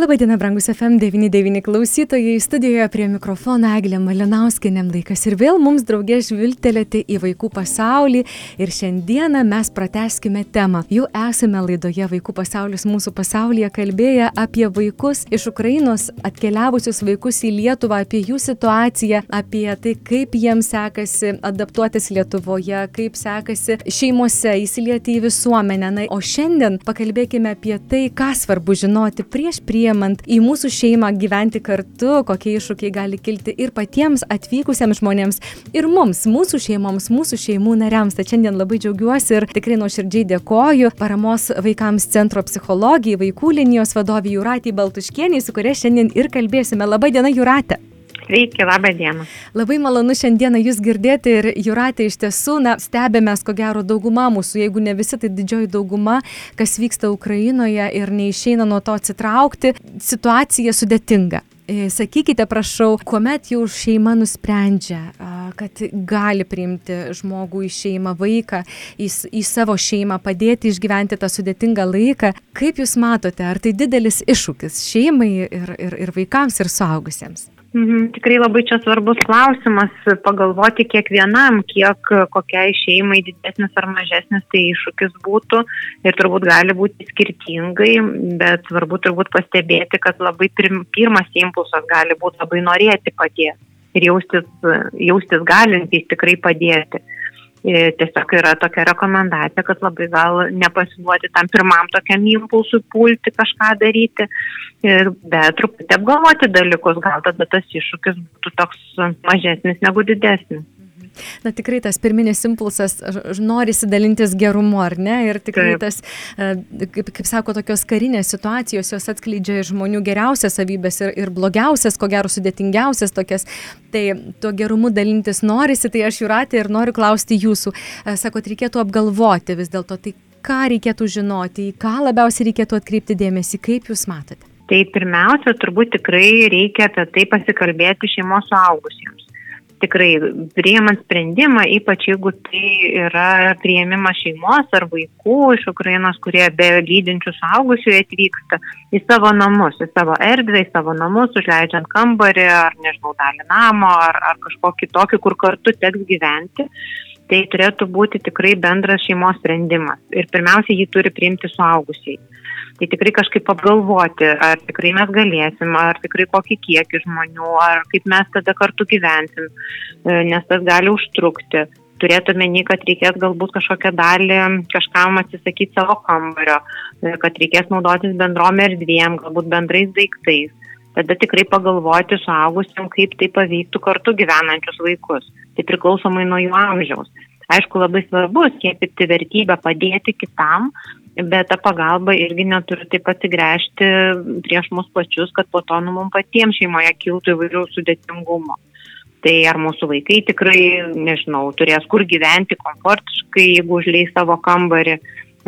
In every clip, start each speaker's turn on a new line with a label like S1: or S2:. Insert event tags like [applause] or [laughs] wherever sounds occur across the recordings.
S1: Labadiena, brangus FM99 klausytojai, studijoje prie mikrofono Eglė Malinauskinėm laikas ir vėl mums draugė žvilgtelėti į vaikų pasaulį ir šiandieną mes prateskime temą. Jau esame laidoje Vaikų pasaulis mūsų pasaulyje kalbėję apie vaikus iš Ukrainos atkeliavusius vaikus į Lietuvą, apie jų situaciją, apie tai, kaip jiems sekasi adaptuotis Lietuvoje, kaip sekasi šeimose įsilieti į visuomenę. Na, o šiandien pakalbėkime apie tai, ką svarbu žinoti prieš prie priemant į mūsų šeimą gyventi kartu, kokie iššūkiai gali kilti ir patiems atvykusiems žmonėms, ir mums, mūsų šeimoms, mūsų šeimų nariams. Tad šiandien labai džiaugiuosi ir tikrai nuoširdžiai dėkoju paramos vaikams centro psichologijai, vaikų linijos vadovijai Juratį Baltuškienį, su kuria šiandien ir kalbėsime. Labą dieną, Juratė.
S2: Sveiki, labą dieną.
S1: Labai malonu šiandieną jūs girdėti ir Juratė iš tiesų, na, stebėmės, ko gero, dauguma mūsų, jeigu ne visi, tai didžioji dauguma, kas vyksta Ukrainoje ir neišeina nuo to atsitraukti, situacija sudėtinga. E, sakykite, prašau, kuomet jau šeima nusprendžia, kad gali priimti žmogų į šeimą, vaiką, į, į savo šeimą, padėti išgyventi tą sudėtingą laiką, kaip jūs matote, ar tai didelis iššūkis šeimai ir, ir, ir vaikams, ir suaugusiems?
S2: Mhm, tikrai labai čia svarbus klausimas pagalvoti kiekvienam, kiek kokiai šeimai didesnis ar mažesnis tai iššūkis būtų. Ir turbūt gali būti skirtingai, bet svarbu turbūt pastebėti, kad labai pirmas impulsas gali būti labai norėti padėti. Ir jaustis, jaustis galintys tikrai padėti. E, tiesiog yra tokia rekomendacija, kad labai gal nepasiduoti tam pirmam tokiam impulsui pulti kažką daryti, bet truputį apgalvoti dalykus, gal tada tas iššūkis būtų toks mažesnis negu didesnis.
S1: Na tikrai tas pirminis impulsas, norisi dalintis gerumu, ar ne? Ir tikrai Taip. tas, e, kaip, kaip sako, tokios karinės situacijos, jos atskleidžia žmonių geriausias savybės ir, ir blogiausias, ko gero sudėtingiausias tokias. Tai tuo gerumu dalintis norisi, tai aš jūratė ir noriu klausti jūsų. E, sakot, reikėtų apgalvoti vis dėlto, tai ką reikėtų žinoti, į ką labiausiai reikėtų atkreipti dėmesį, kaip jūs matote?
S2: Tai pirmiausia, turbūt tikrai reikia apie tai pasikalbėti šeimos suaugusiems tikrai priimant sprendimą, ypač jeigu tai yra prieimimas šeimos ar vaikų iš Ukrainos, kurie be lydinčių saugusių atvyksta į savo namus, į savo erdvę, į savo namus, užleidžiant kambarį ar, nežinau, dalį namo ar, ar kažkokį tokį, kur kartu teks gyventi. Tai turėtų būti tikrai bendras šeimos sprendimas. Ir pirmiausia, jį turi priimti suaugusiai tai tikrai kažkaip apgalvoti, ar tikrai mes galėsim, ar tikrai kokį kiekį žmonių, ar kaip mes tada kartu gyvensim, e, nes tas gali užtrukti. Turėtų meni, kad reikės galbūt kažkokią dalį kažkam atsisakyti savo kambario, e, kad reikės naudotis bendrom erdvėm, galbūt bendrais daiktais. Tada tikrai pagalvoti suaugusiam, kaip tai paveiktų kartu gyvenančius vaikus. Tai priklausomai nuo jų amžiaus. Aišku, labai svarbu skiepyti vertybę padėti kitam, bet ta pagalba irgi neturi taip atsigręžti prieš mus pačius, kad po to nu, mums patiems šeimoje kiltų įvairių sudėtingumo. Tai ar mūsų vaikai tikrai, nežinau, turės kur gyventi komfortiškai, jeigu užleis savo kambarį,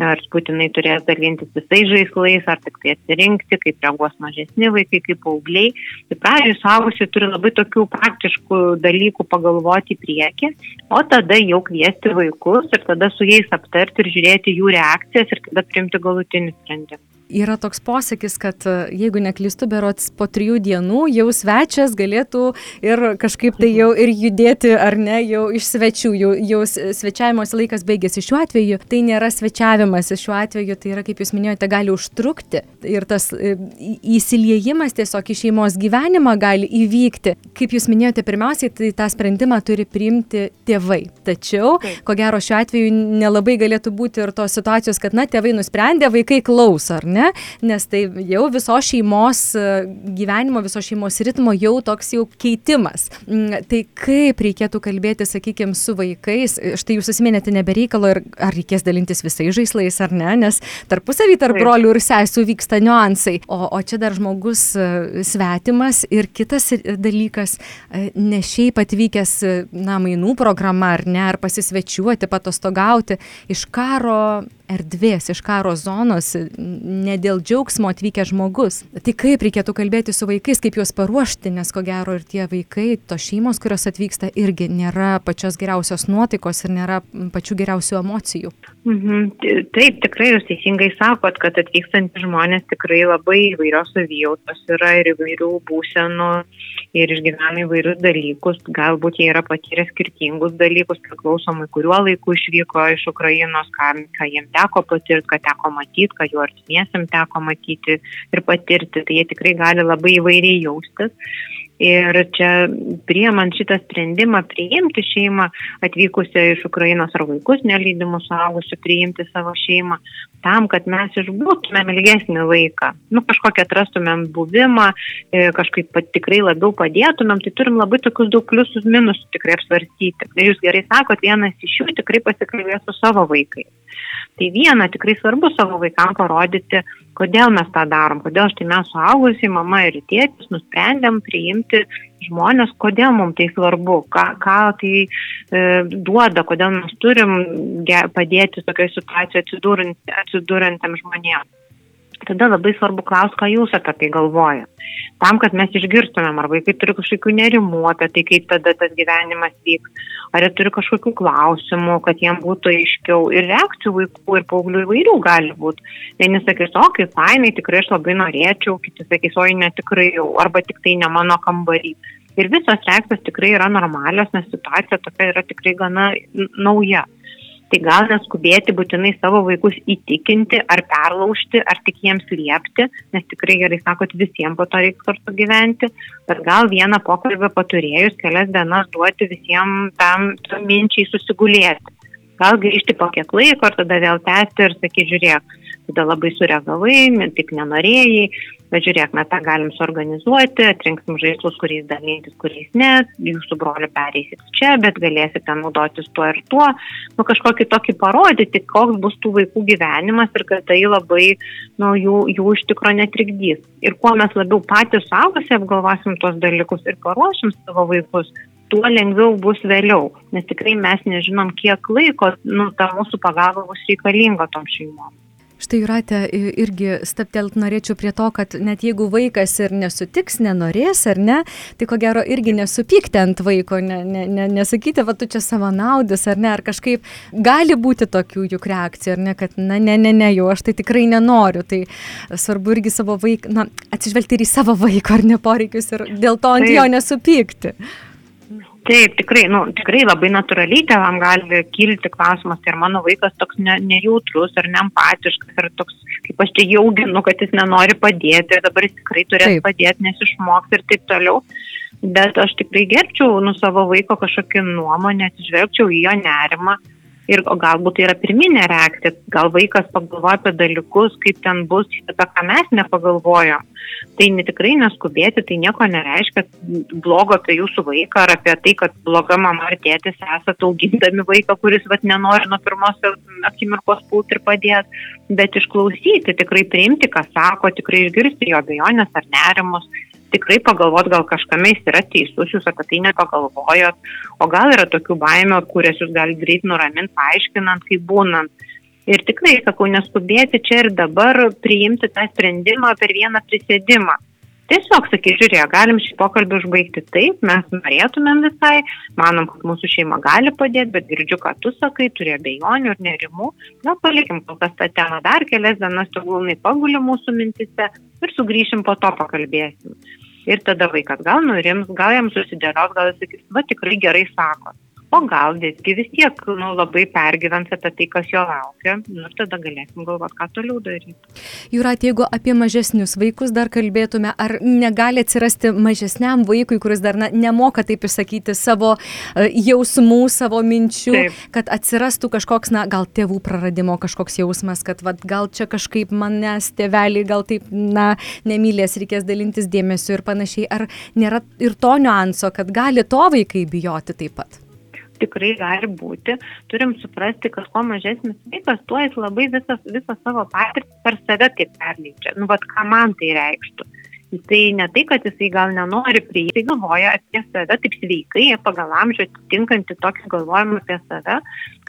S2: ar būtinai turės dalintis visais žaislais, ar tik tai atsirinkti, kaip reaguos mažesni vaikai, kaip paaugliai. Tai pradžioje suaugusiai turi labai tokių praktiškų dalykų pagalvoti į priekį, o tada jau kviesti vaikus ir tada su jais aptarti ir žiūrėti jų reakcijas ir tada priimti galutinį sprendimą
S1: yra toks posakis, kad e, jeigu neklystu, berots po trijų dienų jau svečias galėtų ir kažkaip tai jau ir judėti, ar ne, jau iš svečių, jau, jau svečiavimosi laikas baigėsi. Šiuo atveju tai nėra svečiavimas, šiuo atveju tai yra, kaip jūs minėjote, gali užtrukti ir tas e, įsiliejimas tiesiog į šeimos gyvenimą gali įvykti. Kaip jūs minėjote, pirmiausiai tai tą sprendimą turi priimti tėvai. Tačiau, ko gero, šiuo atveju nelabai galėtų būti ir tos situacijos, kad, na, tėvai nusprendė, vaikai klauso, ar ne? Ne, nes tai jau visos šeimos e, gyvenimo, visos šeimos ritmo jau toks jau keitimas. Mm, tai kaip reikėtų kalbėti, sakykime, su vaikais, štai jūs įsiminėte nebereikalo ir ar reikės dalintis visais žaislais ar ne, nes tarpusavį tarp brolių ir sesų vyksta niuansai. O, o čia dar žmogus e, svetimas ir kitas dalykas, e, ne šiaip atvykęs, na, mainų programa ar ne, ar pasisvečiuoti, patostogauti iš karo erdvės, iš karo zonos, ne dėl džiaugsmo atvykęs žmogus. Tai kaip reikėtų kalbėti su vaikais, kaip juos paruošti, nes ko gero ir tie vaikai, tos šeimos, kurios atvyksta, irgi nėra pačios geriausios nuotaikos ir nėra pačių geriausių emocijų.
S2: Mhm. Taip, tikrai jūs teisingai sakot, kad atvykstantys žmonės tikrai labai įvairios savijautos yra ir įvairių būsenų ir išgyvena įvairius dalykus. Galbūt jie yra patyrę skirtingus dalykus, priklausomai kuriuo laiku išvyko iš Ukrainos, ką, ką jiems teko patirti, ką teko matyti, ką jų artimiesiam teko matyti ir patirti. Tai jie tikrai gali labai įvairiai jaustis. Ir čia priemant šitą sprendimą priimti šeimą atvykusią iš Ukrainos ar vaikus nelydimus suaugusių priimti savo šeimą, tam, kad mes išbūtumėm ilgesnį laiką, nu kažkokią atrastumėm buvimą, e, kažkaip tikrai labiau padėtumėm, tai turim labai tokius daug pliusus minusus tikrai apsvarstyti. Ir jūs gerai sakot, vienas iš jų tikrai pasikalbės su savo vaikais. Tai viena tikrai svarbu savo vaikams parodyti, kodėl mes tą darom, kodėl štai mes suaugusiai, mama ir tėtis nusprendėm priimti žmonės, kodėl mums tai svarbu, ką, ką tai e, duoda, kodėl mes turim padėti tokioje situacijoje atsidūrantiems žmonėms tada labai svarbu klausti, ką jūs apie tai galvojate. Tam, kad mes išgirstumėm, ar vaikai turi kažkokių nerimų apie tai, kaip tada tas gyvenimas vyks, ar jie turi kažkokių klausimų, kad jiem būtų aiškiau. Ir reakcijų vaikų ir paauglių įvairių gali būti. Vieni sakys, o kaip fainai, tikrai aš labai norėčiau, kiti sakys, oi netikrai jau, arba tik tai ne mano kambarį. Ir visos reakcijos tikrai yra normalios, nes situacija tokia yra tikrai gana nauja tai gal neskubėti būtinai savo vaikus įtikinti ar perlaužti, ar tik jiems liepti, nes tikrai gerai sakot, visiems po to reiks kartu gyventi, bet gal vieną pokalbį paturėjus kelias dienas duoti visiems tam minčiai susigulėti. Gal grįžti po kiek laiko ir tada vėl tęsti ir sakyti, žiūrėk, tada labai sureagavai, tik nenorėjai, bet žiūrėk, mes tą galim suorganizuoti, atrinksim žaislus, kuriais dalintis, kuriais ne, jūsų broliu pereisit čia, bet galėsite naudotis tuo ir tuo, nu kažkokį tokį parodyti, koks bus tų vaikų gyvenimas ir kad tai labai, nu, jų, jų iš tikro netrikdys. Ir kuo mes labiau patys suaugusiai apgalvosim tuos dalykus ir paruošim savo vaikus, tuo lengviau bus vėliau, nes tikrai mes nežinom, kiek laiko nu, ta mūsų pagalba bus reikalinga tom šeimom.
S1: Štai Jūratė irgi staptelt norėčiau prie to, kad net jeigu vaikas ir nesutiks, nenorės ar ne, tai ko gero irgi nesupykti ant vaiko, ne, ne, ne, nesakyti, va tu čia savo naudus ar ne, ar kažkaip gali būti tokių juk reakcijų, ar ne, kad na, ne, ne, ne, jau aš tai tikrai nenoriu. Tai svarbu irgi savo vaiką, na, atsižvelgti ir į savo vaiko ar ne poreikius ir dėl to ant jo nesupykti.
S2: Taip, tikrai, nu, tikrai labai natūraliai tėvam gali kilti klausimas, tai ar mano vaikas toks ne, nejautrus ar neempatiškas, ar toks, kaip aš čia jauginu, kad jis nenori padėti ir dabar jis tikrai turės taip. padėti, nes išmoks ir taip toliau. Bet aš tikrai gerbčiau nu savo vaiko kažkokią nuomonę, atsižvelgčiau į jo nerimą ir galbūt tai yra pirminė reakcija, gal vaikas pagalvoja apie dalykus, kaip ten bus, apie ką mes nepagalvojom. Tai ne, tikrai neskubėti, tai nieko nereiškia blogo apie jūsų vaiką ar apie tai, kad bloga mama ar tėtis esate augindami vaiką, kuris vat, nenori nuo pirmos akimirkos pult ir padėti, bet išklausyti, tikrai priimti, ką sako, tikrai išgirsti jo abejonės ar nerimus tikrai pagalvot, gal kažkame jis yra teisus, jūs apie tai nepagalvojot, o gal yra tokių baimių, kurias jūs galite greit nuraminti, paaiškinant, kaip būnant. Ir tikrai, sakau, neskubėti čia ir dabar priimti tą sprendimą per vieną prisėdimą. Tiesiog sakyti, žiūrėk, galim šį pokalbį užbaigti taip, mes norėtumėm visai, manom, kad mūsų šeima gali padėti, bet girdžiu, ką tu sakai, turi abejonių ir nerimų. Na, palikim kol kas tą temą dar kelias dienas, tegul jinai paguli mūsų mintise ir sugrįšim po to pakalbėsim. Ir tada vaikas gal nurims, gal jam susidėlios, gal jis sakys, va tikrai gerai sako. O gal visgi vis tiek nu, labai pergyvens apie tai, kas jo laukia, nu, ir tada galėsim galvoti, ką toliau daryti.
S1: Jurat, jeigu apie mažesnius vaikus dar kalbėtume, ar negali atsirasti mažesniam vaikui, kuris dar na, nemoka taip išsakyti savo uh, jausmų, savo minčių, taip. kad atsirastų kažkoks, na, gal tėvų praradimo kažkoks jausmas, kad vat, gal čia kažkaip manęs tėvelį, gal taip, na, nemylės, reikės dalintis dėmesiu ir panašiai. Ar nėra ir to niuanso, kad gali to vaikai bijoti taip pat?
S2: Tikrai gali būti. Turim suprasti, kad kuo mažesnis vaikas, tuo jis labai visą, visą savo patirtį per save taip perleidžia. Nu, vad ką man tai reikštų. Jisai ne tai, kad jisai gal nenori prieiti, jisai galvoja apie save taip sveikai, pagal amžių atitinkantį tokį galvojimą apie save,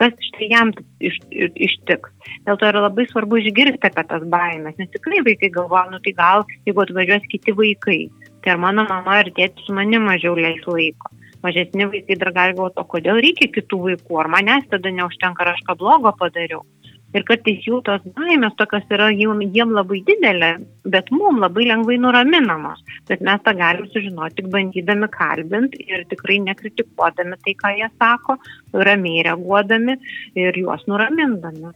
S2: kas štai jam iš, iš, ištiks. Dėl to yra labai svarbu išgirsti apie tas baimės, nes tikrai vaikai galvoja, nu tai gal jeigu atvažiuos kiti vaikai, tai ar mano mama ir tėtis su manimi mažiau leis laiko mažesni vaikai dar gali galvoti, o kodėl reikia kitų vaikų, ar manęs tada neužtenka, ar aš ką blogo padariau. Ir kartais jų tos baimės tokios yra jiem, labai didelė, bet mum labai lengvai nuraminamos. Bet mes tą galim sužinoti tik bandydami kalbinti ir tikrai nekritikuodami tai, ką jie sako, ramiai reaguodami ir juos nuramindami.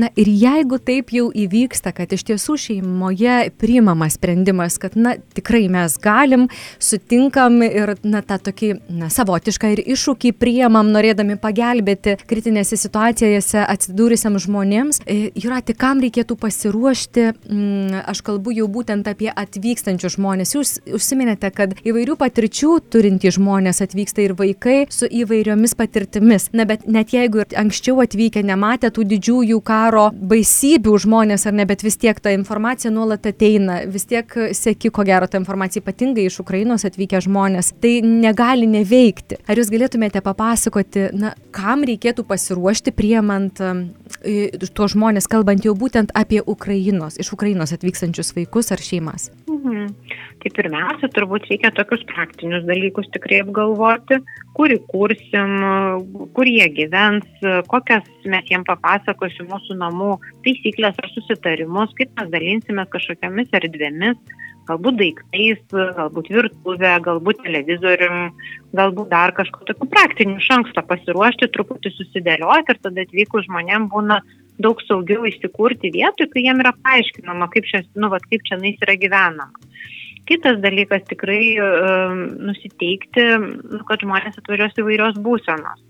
S1: Na ir jeigu taip jau įvyksta, kad iš tiesų šeimoje priimamas sprendimas, kad na tikrai mes galim, sutinkam ir na tą tokį na, savotišką ir iššūkį priimam, norėdami pagelbėti kritinėse situacijose atsidūrusiam žmonėms, e, Jurati, kam reikėtų pasiruošti, mm, aš kalbu jau būtent apie atvykstančius žmonės. Jūs užsiminėte, kad įvairių patirčių turintys žmonės atvyksta ir vaikai su įvairiomis patirtimis. Na bet net jeigu ir anksčiau atvykę nematė tų didžiųjų jų karo baisybių žmonės ar ne, bet vis tiek ta informacija nuolat ateina, vis tiek seki, ko gero, tą informaciją ypatingai iš Ukrainos atvykę žmonės, tai negali neveikti. Ar jūs galėtumėte papasakoti, na, kam reikėtų pasiruošti priemant tuos žmonės, kalbant jau būtent apie Ukrainos, iš Ukrainos atvykstančius vaikus ar šeimas?
S2: Mhm. Tai pirmiausia, turbūt reikia tokius praktinius dalykus tikrai apgalvoti, kur įkursim, kur jie gyvens, kokias mes jiem papasakosim mūsų namų taisyklės ar susitarimus, kaip mes dalinsimės kažkokiamis erdvėmis, galbūt daiktais, galbūt virtuvė, galbūt televizorium, galbūt dar kažkokiu tokiu praktiniu iš anksto pasiruošti, truputį susidėlioti ir tada atvykus žmonėm būna daug saugiau įsikurti vietoj, kai jiem yra paaiškinama, kaip čia, nu, vat, kaip čia nais yra gyvenama. Kitas dalykas tikrai nusiteikti, nu, kad žmonės atvažiuos įvairios būsenos.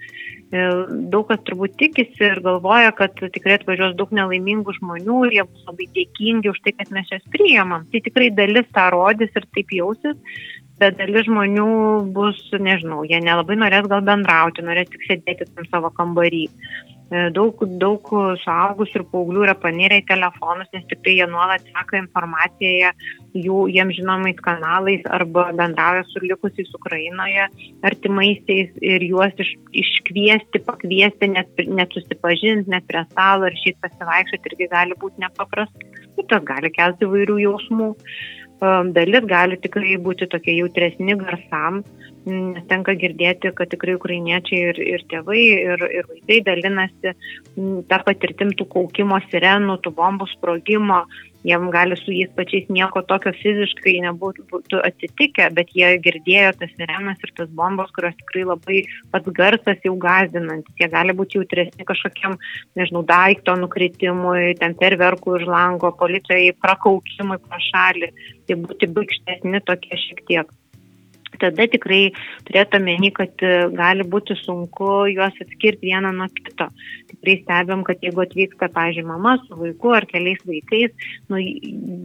S2: Daug kas turbūt tikisi ir galvoja, kad tikrai atvažiuos daug nelaimingų žmonių ir jie bus labai dėkingi už tai, kad mes jas priimam. Tai tikrai dalis tą rodys ir taip jausis, bet dalis žmonių bus, nežinau, jie nelabai norės gal bendrauti, norės tik sėdėti tam savo kambarį. E, daug, daug suaugusių ir paauglių yra panirę į telefonus, nes tik tai jie nuolat seka informaciją jų, jiems žinomais kanalais arba bendrauja su likusiais Ukrainoje artimaisiais ir juos iš, iškviesti, pakviesti, net, net susipažinti, net prie stalo ir šit pasivaikščioti irgi gali būti nepaprasta. Ir tas gali kelti vairių jausmų. Dalis gali tikrai būti tokie jautresni garsam, nes tenka girdėti, kad tikrai ukrainiečiai ir, ir tėvai, ir, ir vaikai dalinasi tą patirtim tų kaukimo sirenų, tų bombų sprogimo, jiem gali su jais pačiais nieko tokio fiziškai nebūtų atsitikę, bet jie girdėjo tas sirenas ir tas bombos, kurios tikrai labai pats garsas jau gazdinantis, jie gali būti jautresni kažkokiam, nežinau, daikto nukritimui, ten perverkų už lango, policijai prakaukimui pro šalį, tai būti baigštesni tokie šiek tiek tada tikrai turėtų omeny, kad e, gali būti sunku juos atskirti vieną nuo kito. Tikrai stebėm, kad jeigu atvyksta, pažiūrėjau, mama su vaiku ar keliais vaikais, nu,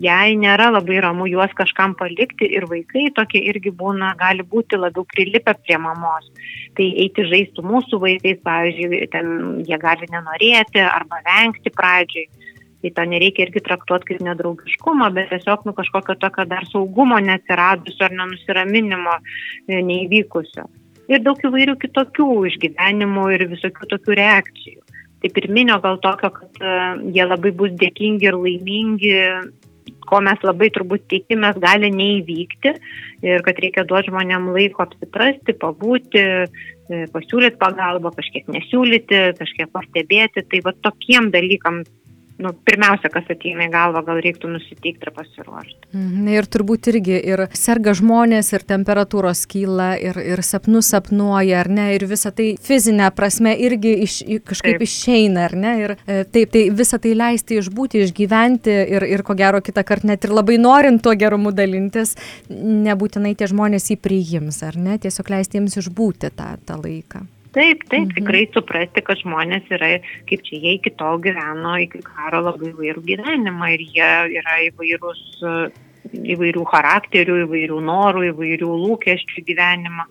S2: jai nėra labai ramu juos kažkam palikti ir vaikai tokie irgi būna, gali būti labiau prilipę prie mamos. Tai eiti žaisti mūsų vaikais, pavyzdžiui, ten jie gali nenorėti arba vengti pradžiai tai to nereikia irgi traktuoti kaip nedraugiškumo, bet tiesiog nu, kažkokio tokio dar saugumo neatsiradusio ar nenusiraminimo e, neįvykusio. Ir daug įvairių kitokių išgyvenimų ir visokių tokių reakcijų. Tai pirminio gal tokio, kad uh, jie labai bus dėkingi ir laimingi, ko mes labai turbūt tikimės, gali neįvykti ir kad reikia duoti žmonėm laiko apsiprasti, pabūti, e, pasiūlyti pagalbą, kažkiek nesiūlyti, kažkiek pastebėti. Tai va tokiem dalykam nu, pirmiausia, kas ateina į galvą, gal reiktų nusiteikti ir pasiruošti.
S1: Mhm, ir turbūt irgi ir serga žmonės, ir temperatūros kyla, ir, ir sapnus sapnuoja, ar ne, ir visa tai fizinė prasme irgi iš, kažkaip taip. išeina, ar ne, ir e, taip, tai visą tai leisti išbūti, išgyventi ir, ir ko gero kitą kartą net ir labai norint tuo gerumu dalintis, nebūtinai tie žmonės jį priims, ar ne, tiesiog leisti jiems išbūti tą, tą laiką.
S2: Taip, taip, mhm. tikrai suprasti, kad žmonės yra, kaip čia jie iki tol gyveno, iki karo labai įvairų gyvenimą ir jie yra įvairūs įvairių charakterių, įvairių norų, įvairių lūkesčių gyvenimą.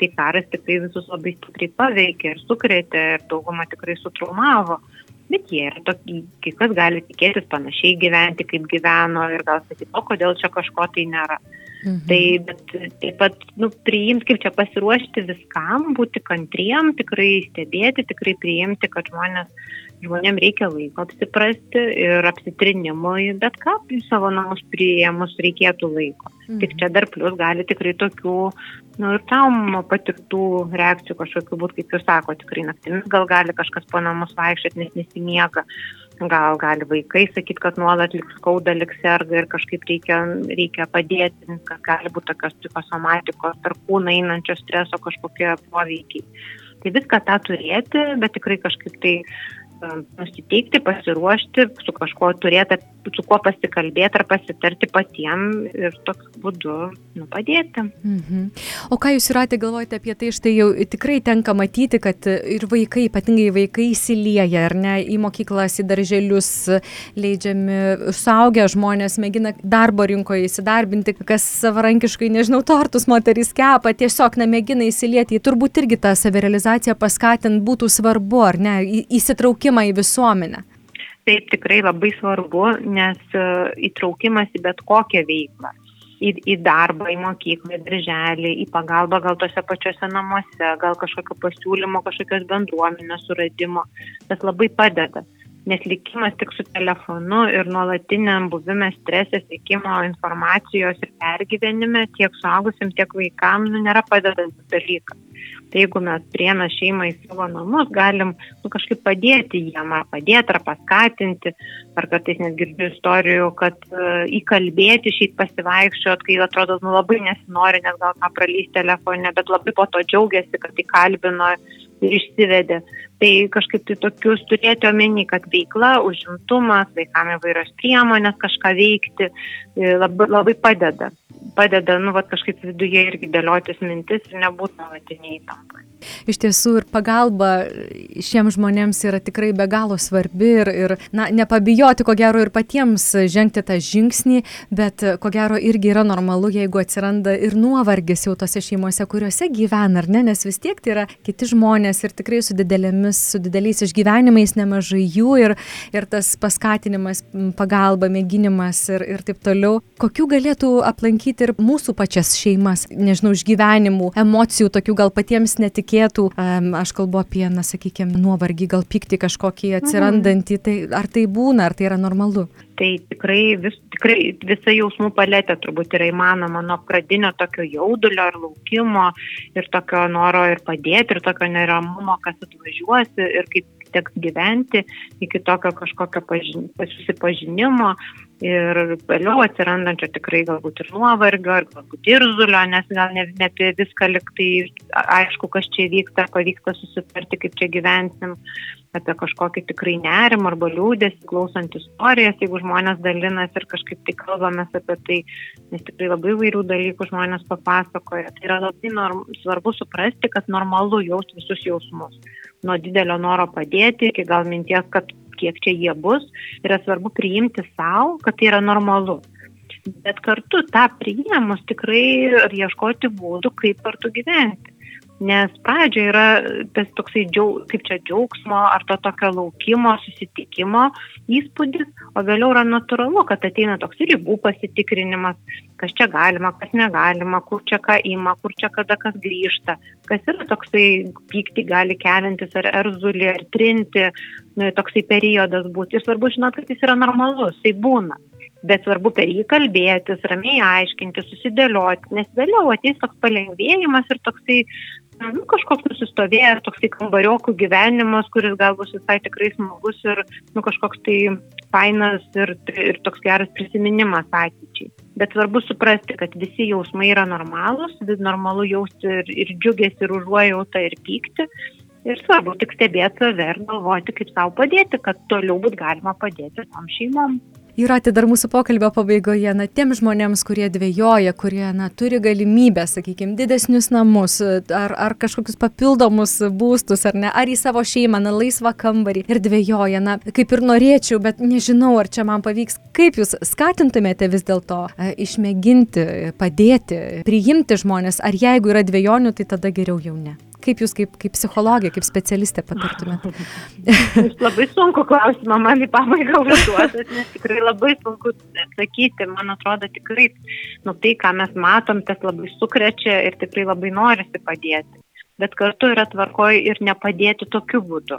S2: Tai karas tikrai visus labai stipriai paveikė ir sukrėtė ir daugumą tikrai sutraumavo. Bet jie yra tokie, kai kas gali tikėtis panašiai gyventi, kaip gyveno ir gal sakyti, o kodėl čia kažko tai nėra. Mhm. Tai bet taip pat nu, priimti, kaip čia pasiruošti viskam, būti kantriem, tikrai stebėti, tikrai priimti, kad žmonės, žmonėm reikia laiko apsiprasti ir apsitrinimui, bet ką į savo namus priėmus reikėtų laiko. Mhm. Tik čia dar plus gali tikrai tokių, nu ir traumų patirtų reakcijų kažkokiu būtų, kaip jūs sako, tikrai naktimis gal gali kažkas po namus vaikščioti, nes nesimiega gal gali vaikai sakyti, kad nuolat liks skauda, liks serga ir kažkaip reikia, reikia padėti, kad gali būti tokios psichosomatikos, per kūną einančio streso kažkokie poveikiai. Tai viską tą turėti, bet tikrai kažkaip tai nusiteikti, pasiruošti, su kažkuo turėti, su kuo pasikalbėti ar pasitarti patiems ir toks būdu nu, padėti.
S1: Mhm. O ką jūs įratė galvojate apie tai, štai jau tikrai tenka matyti, kad ir vaikai, ypatingai vaikai įsilieja, ar ne, į mokyklas, į darželius leidžiami, suaugę žmonės mėgina darbo rinkoje įsidarbinti, kas savarankiškai, nežinau, tortus moterys kepa, tiesiog nemėgina įsilieti, turbūt irgi tą savirealizaciją paskatint būtų svarbu, ar ne, įsitraukti įtraukimą į visuomenę?
S2: Taip, tikrai labai svarbu, nes e, įtraukimas į bet kokią veiklą. Į, į darbą, į mokyklą, į darželį, į pagalbą gal tose pačiose namuose, gal kažkokio pasiūlymo, kažkokios bendruomenės suradimo. Tas labai padeda nes likimas tik su telefonu ir nuolatiniam buvime strese, sėkimo informacijos ir pergyvenime tiek suaugusim, tiek vaikam nu, nėra padedantis dalykas. Tai jeigu mes priemė šeimą į savo namus, galim nu, kažkaip padėti jiem, ar padėti, ar paskatinti, ar kartais net girdžiu istorijų, kad uh, įkalbėti šiaip pasivaikščiot, kai atrodo nu, labai nesinori, nes gal ką pralys telefone, bet labai po to džiaugiasi, kad įkalbino ir išsivedė. Tai kažkaip tai tokius turėti omeny, kad veikla, užimtumas, vaikam įvairios priemonės, kažką veikti e, labai, labai padeda padeda, nu, va, kažkaip viduje irgi dėliotis mintis ir nebūtų nuolatiniai įtampai.
S1: Iš tiesų ir pagalba šiems žmonėms yra tikrai be galo svarbi ir, ir na, nepabijoti, ko gero, ir patiems žengti tą žingsnį, bet ko gero irgi yra normalu, jeigu atsiranda ir nuovargis jau tose šeimose, kuriuose gyvena, ar ne, nes vis tiek tai yra kiti žmonės ir tikrai su didelėmis, su dideliais išgyvenimais nemažai jų ir, ir tas paskatinimas, pagalba, mėginimas ir, ir taip toliau. Kokių galėtų aplankyti ir mūsų pačias šeimas, nežinau, išgyvenimų, emocijų, tokių gal patiems netikėtų, aš kalbu apie, na, sakykime, nuovargį, gal pykti kažkokį atsirandantį, tai ar tai būna, ar tai yra normalu?
S2: Tai tikrai, vis, tikrai visa jausmų paletė turbūt yra įmanoma nuo pradinio tokio jaudulio ar laukimo ir tokio noro ir padėti ir tokio neramumo, kas atvažiuosi ir kaip teks gyventi, iki tokio kažkokio pažin, susipažinimo ir vėliau atsirandančio tikrai galbūt ir nuovargio, ar galbūt ir zulio, nes gal ne, ne apie viską liktai aišku, kas čia vyksta, pavyksta susitarti, kaip čia gyvensim, apie kažkokį tikrai nerimą arba liūdės, klausant istorijas, jeigu žmonės dalinasi ir kažkaip tai kalbamės apie tai, nes tikrai labai vairių dalykų žmonės papasakoja. Tai yra labai norm, svarbu suprasti, kad normalu jausti visus jausmus. Nuo didelio noro padėti iki gal minties, kad kiek čia jie bus, yra svarbu priimti savo, kad tai yra normalu. Bet kartu tą priėmus tikrai ir ieškoti būdų, kaip kartu gyventi. Nes pradžioje yra tas toksai, džiaug, kaip čia džiaugsmo ar to tokio laukimo, susitikimo įspūdis, o vėliau yra natūralu, kad ateina toks ribų pasitikrinimas, kas čia galima, kas negalima, kur čia ką ima, kur čia kada kas grįžta, kas yra toksai pykti gali kelintis ar erzulį, ar trinti, nu, toksai periodas būti. Ir svarbu žinot, kad jis yra normalus, tai būna bet svarbu per jį kalbėtis, ramiai aiškinti, susidėlioti, nes vėliau ateis toks palengvėjimas ir toksai nu, kažkoks nusistovėjęs toksai kambariokų gyvenimas, kuris gal bus visai tikrai smagus ir nu, kažkoks tai fainas ir, ir toks geras prisiminimas ateičiai. Bet svarbu suprasti, kad visi jausmai yra normalūs, vis normalu jausti ir, ir džiugėsi, ir užuojautą, ir pykti. Ir svarbu tik stebėti save ir galvoti, kaip savo padėti, kad toliau būtų galima padėti tom šeimom.
S1: Jūratė, dar mūsų pokalbio pabaigoje, na, tiem žmonėms, kurie dvėjoja, kurie, na, turi galimybę, sakykime, didesnius namus, ar, ar kažkokius papildomus būstus, ar ne, ar į savo šeimą, na, laisvą kambarį ir dvėjoja, na, kaip ir norėčiau, bet nežinau, ar čia man pavyks. Kaip jūs skatintumėte vis dėlto e, išmėginti, padėti, priimti žmonės, ar jeigu yra dviejonių, tai tada geriau jau ne? Kaip jūs kaip, kaip psichologė, kaip specialistė patartumėte? [laughs]
S2: labai sunku klausimą man į pabaigą užduotas, nes tikrai labai sunku atsakyti. Man atrodo tikrai, nu tai, ką mes matom, tas labai sukrečia ir tikrai labai norisi padėti. Bet kartu yra tvarkoj ir nepadėti tokiu būdu.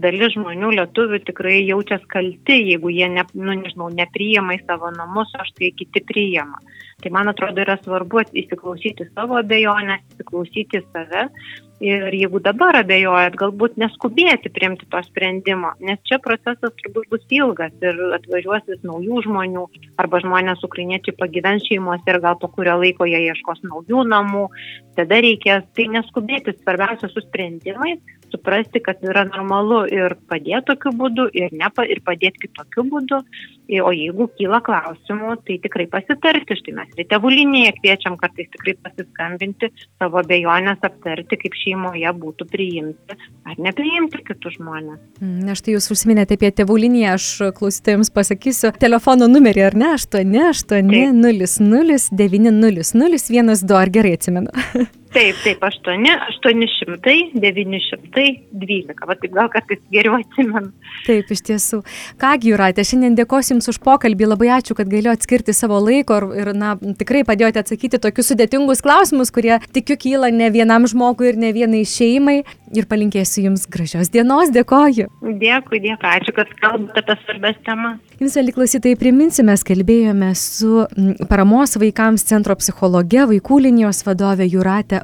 S2: Dalis žmonių lietuvių tikrai jaučia kalti, jeigu jie, ne, nu, nežinau, nepriima į savo namus, aš tai kiti priima. Tai man atrodo yra svarbu įsiklausyti savo abejonę, įsiklausyti save Ir jeigu dabar abejojat, galbūt neskubėti priimti to sprendimo, nes čia procesas turbūt bus ilgas ir atvažiuos vis naujų žmonių, arba žmonės ukrainiečiai pagyvens šeimose ir gal po kurio laiko jie ieškos naujų namų, tada reikės tai neskubėti, svarbiausia su sprendimais, suprasti, kad yra normalu ir padėti tokiu būdu, ir, nepa, ir padėti kitokiu būdu, o jeigu kyla klausimų, tai tikrai pasitarti, štai mes ir tėvų liniją kviečiam kartais tikrai pasiskambinti, savo abejonės aptarti, kaip šeimoje būtų priimti ar nepriimti kitus žmonės.
S1: Mm, na štai jūs užsiminėte apie tėvų liniją, aš klausytojams pasakysiu telefono numerį, ar ne? 8, 8, 0, 0, 9, 0, 0, 1, 2, ar gerai atsimenu? [laughs]
S2: Taip, taip, 8, 800, 912. Va taip gal kartais geriau atsimenu.
S1: Taip, iš tiesų. Kągi, Juratė, šiandien dėkosiu Jums už pokalbį. Labai ačiū, kad galėjau atskirti savo laiko ir, na, tikrai padėjote atsakyti tokius sudėtingus klausimus, kurie tikiu kyla ne vienam žmogui ir ne vienai šeimai. Ir palinkėsiu Jums gražios dienos. Dėkoju.
S2: Dėkui, dėkui. Ačiū, kad kalbate apie svarbės temas.
S1: Jums, vėliau klausytojai, priminsime, kalbėjome su paramos vaikams centro psichologe, vaikų linijos vadove Juratė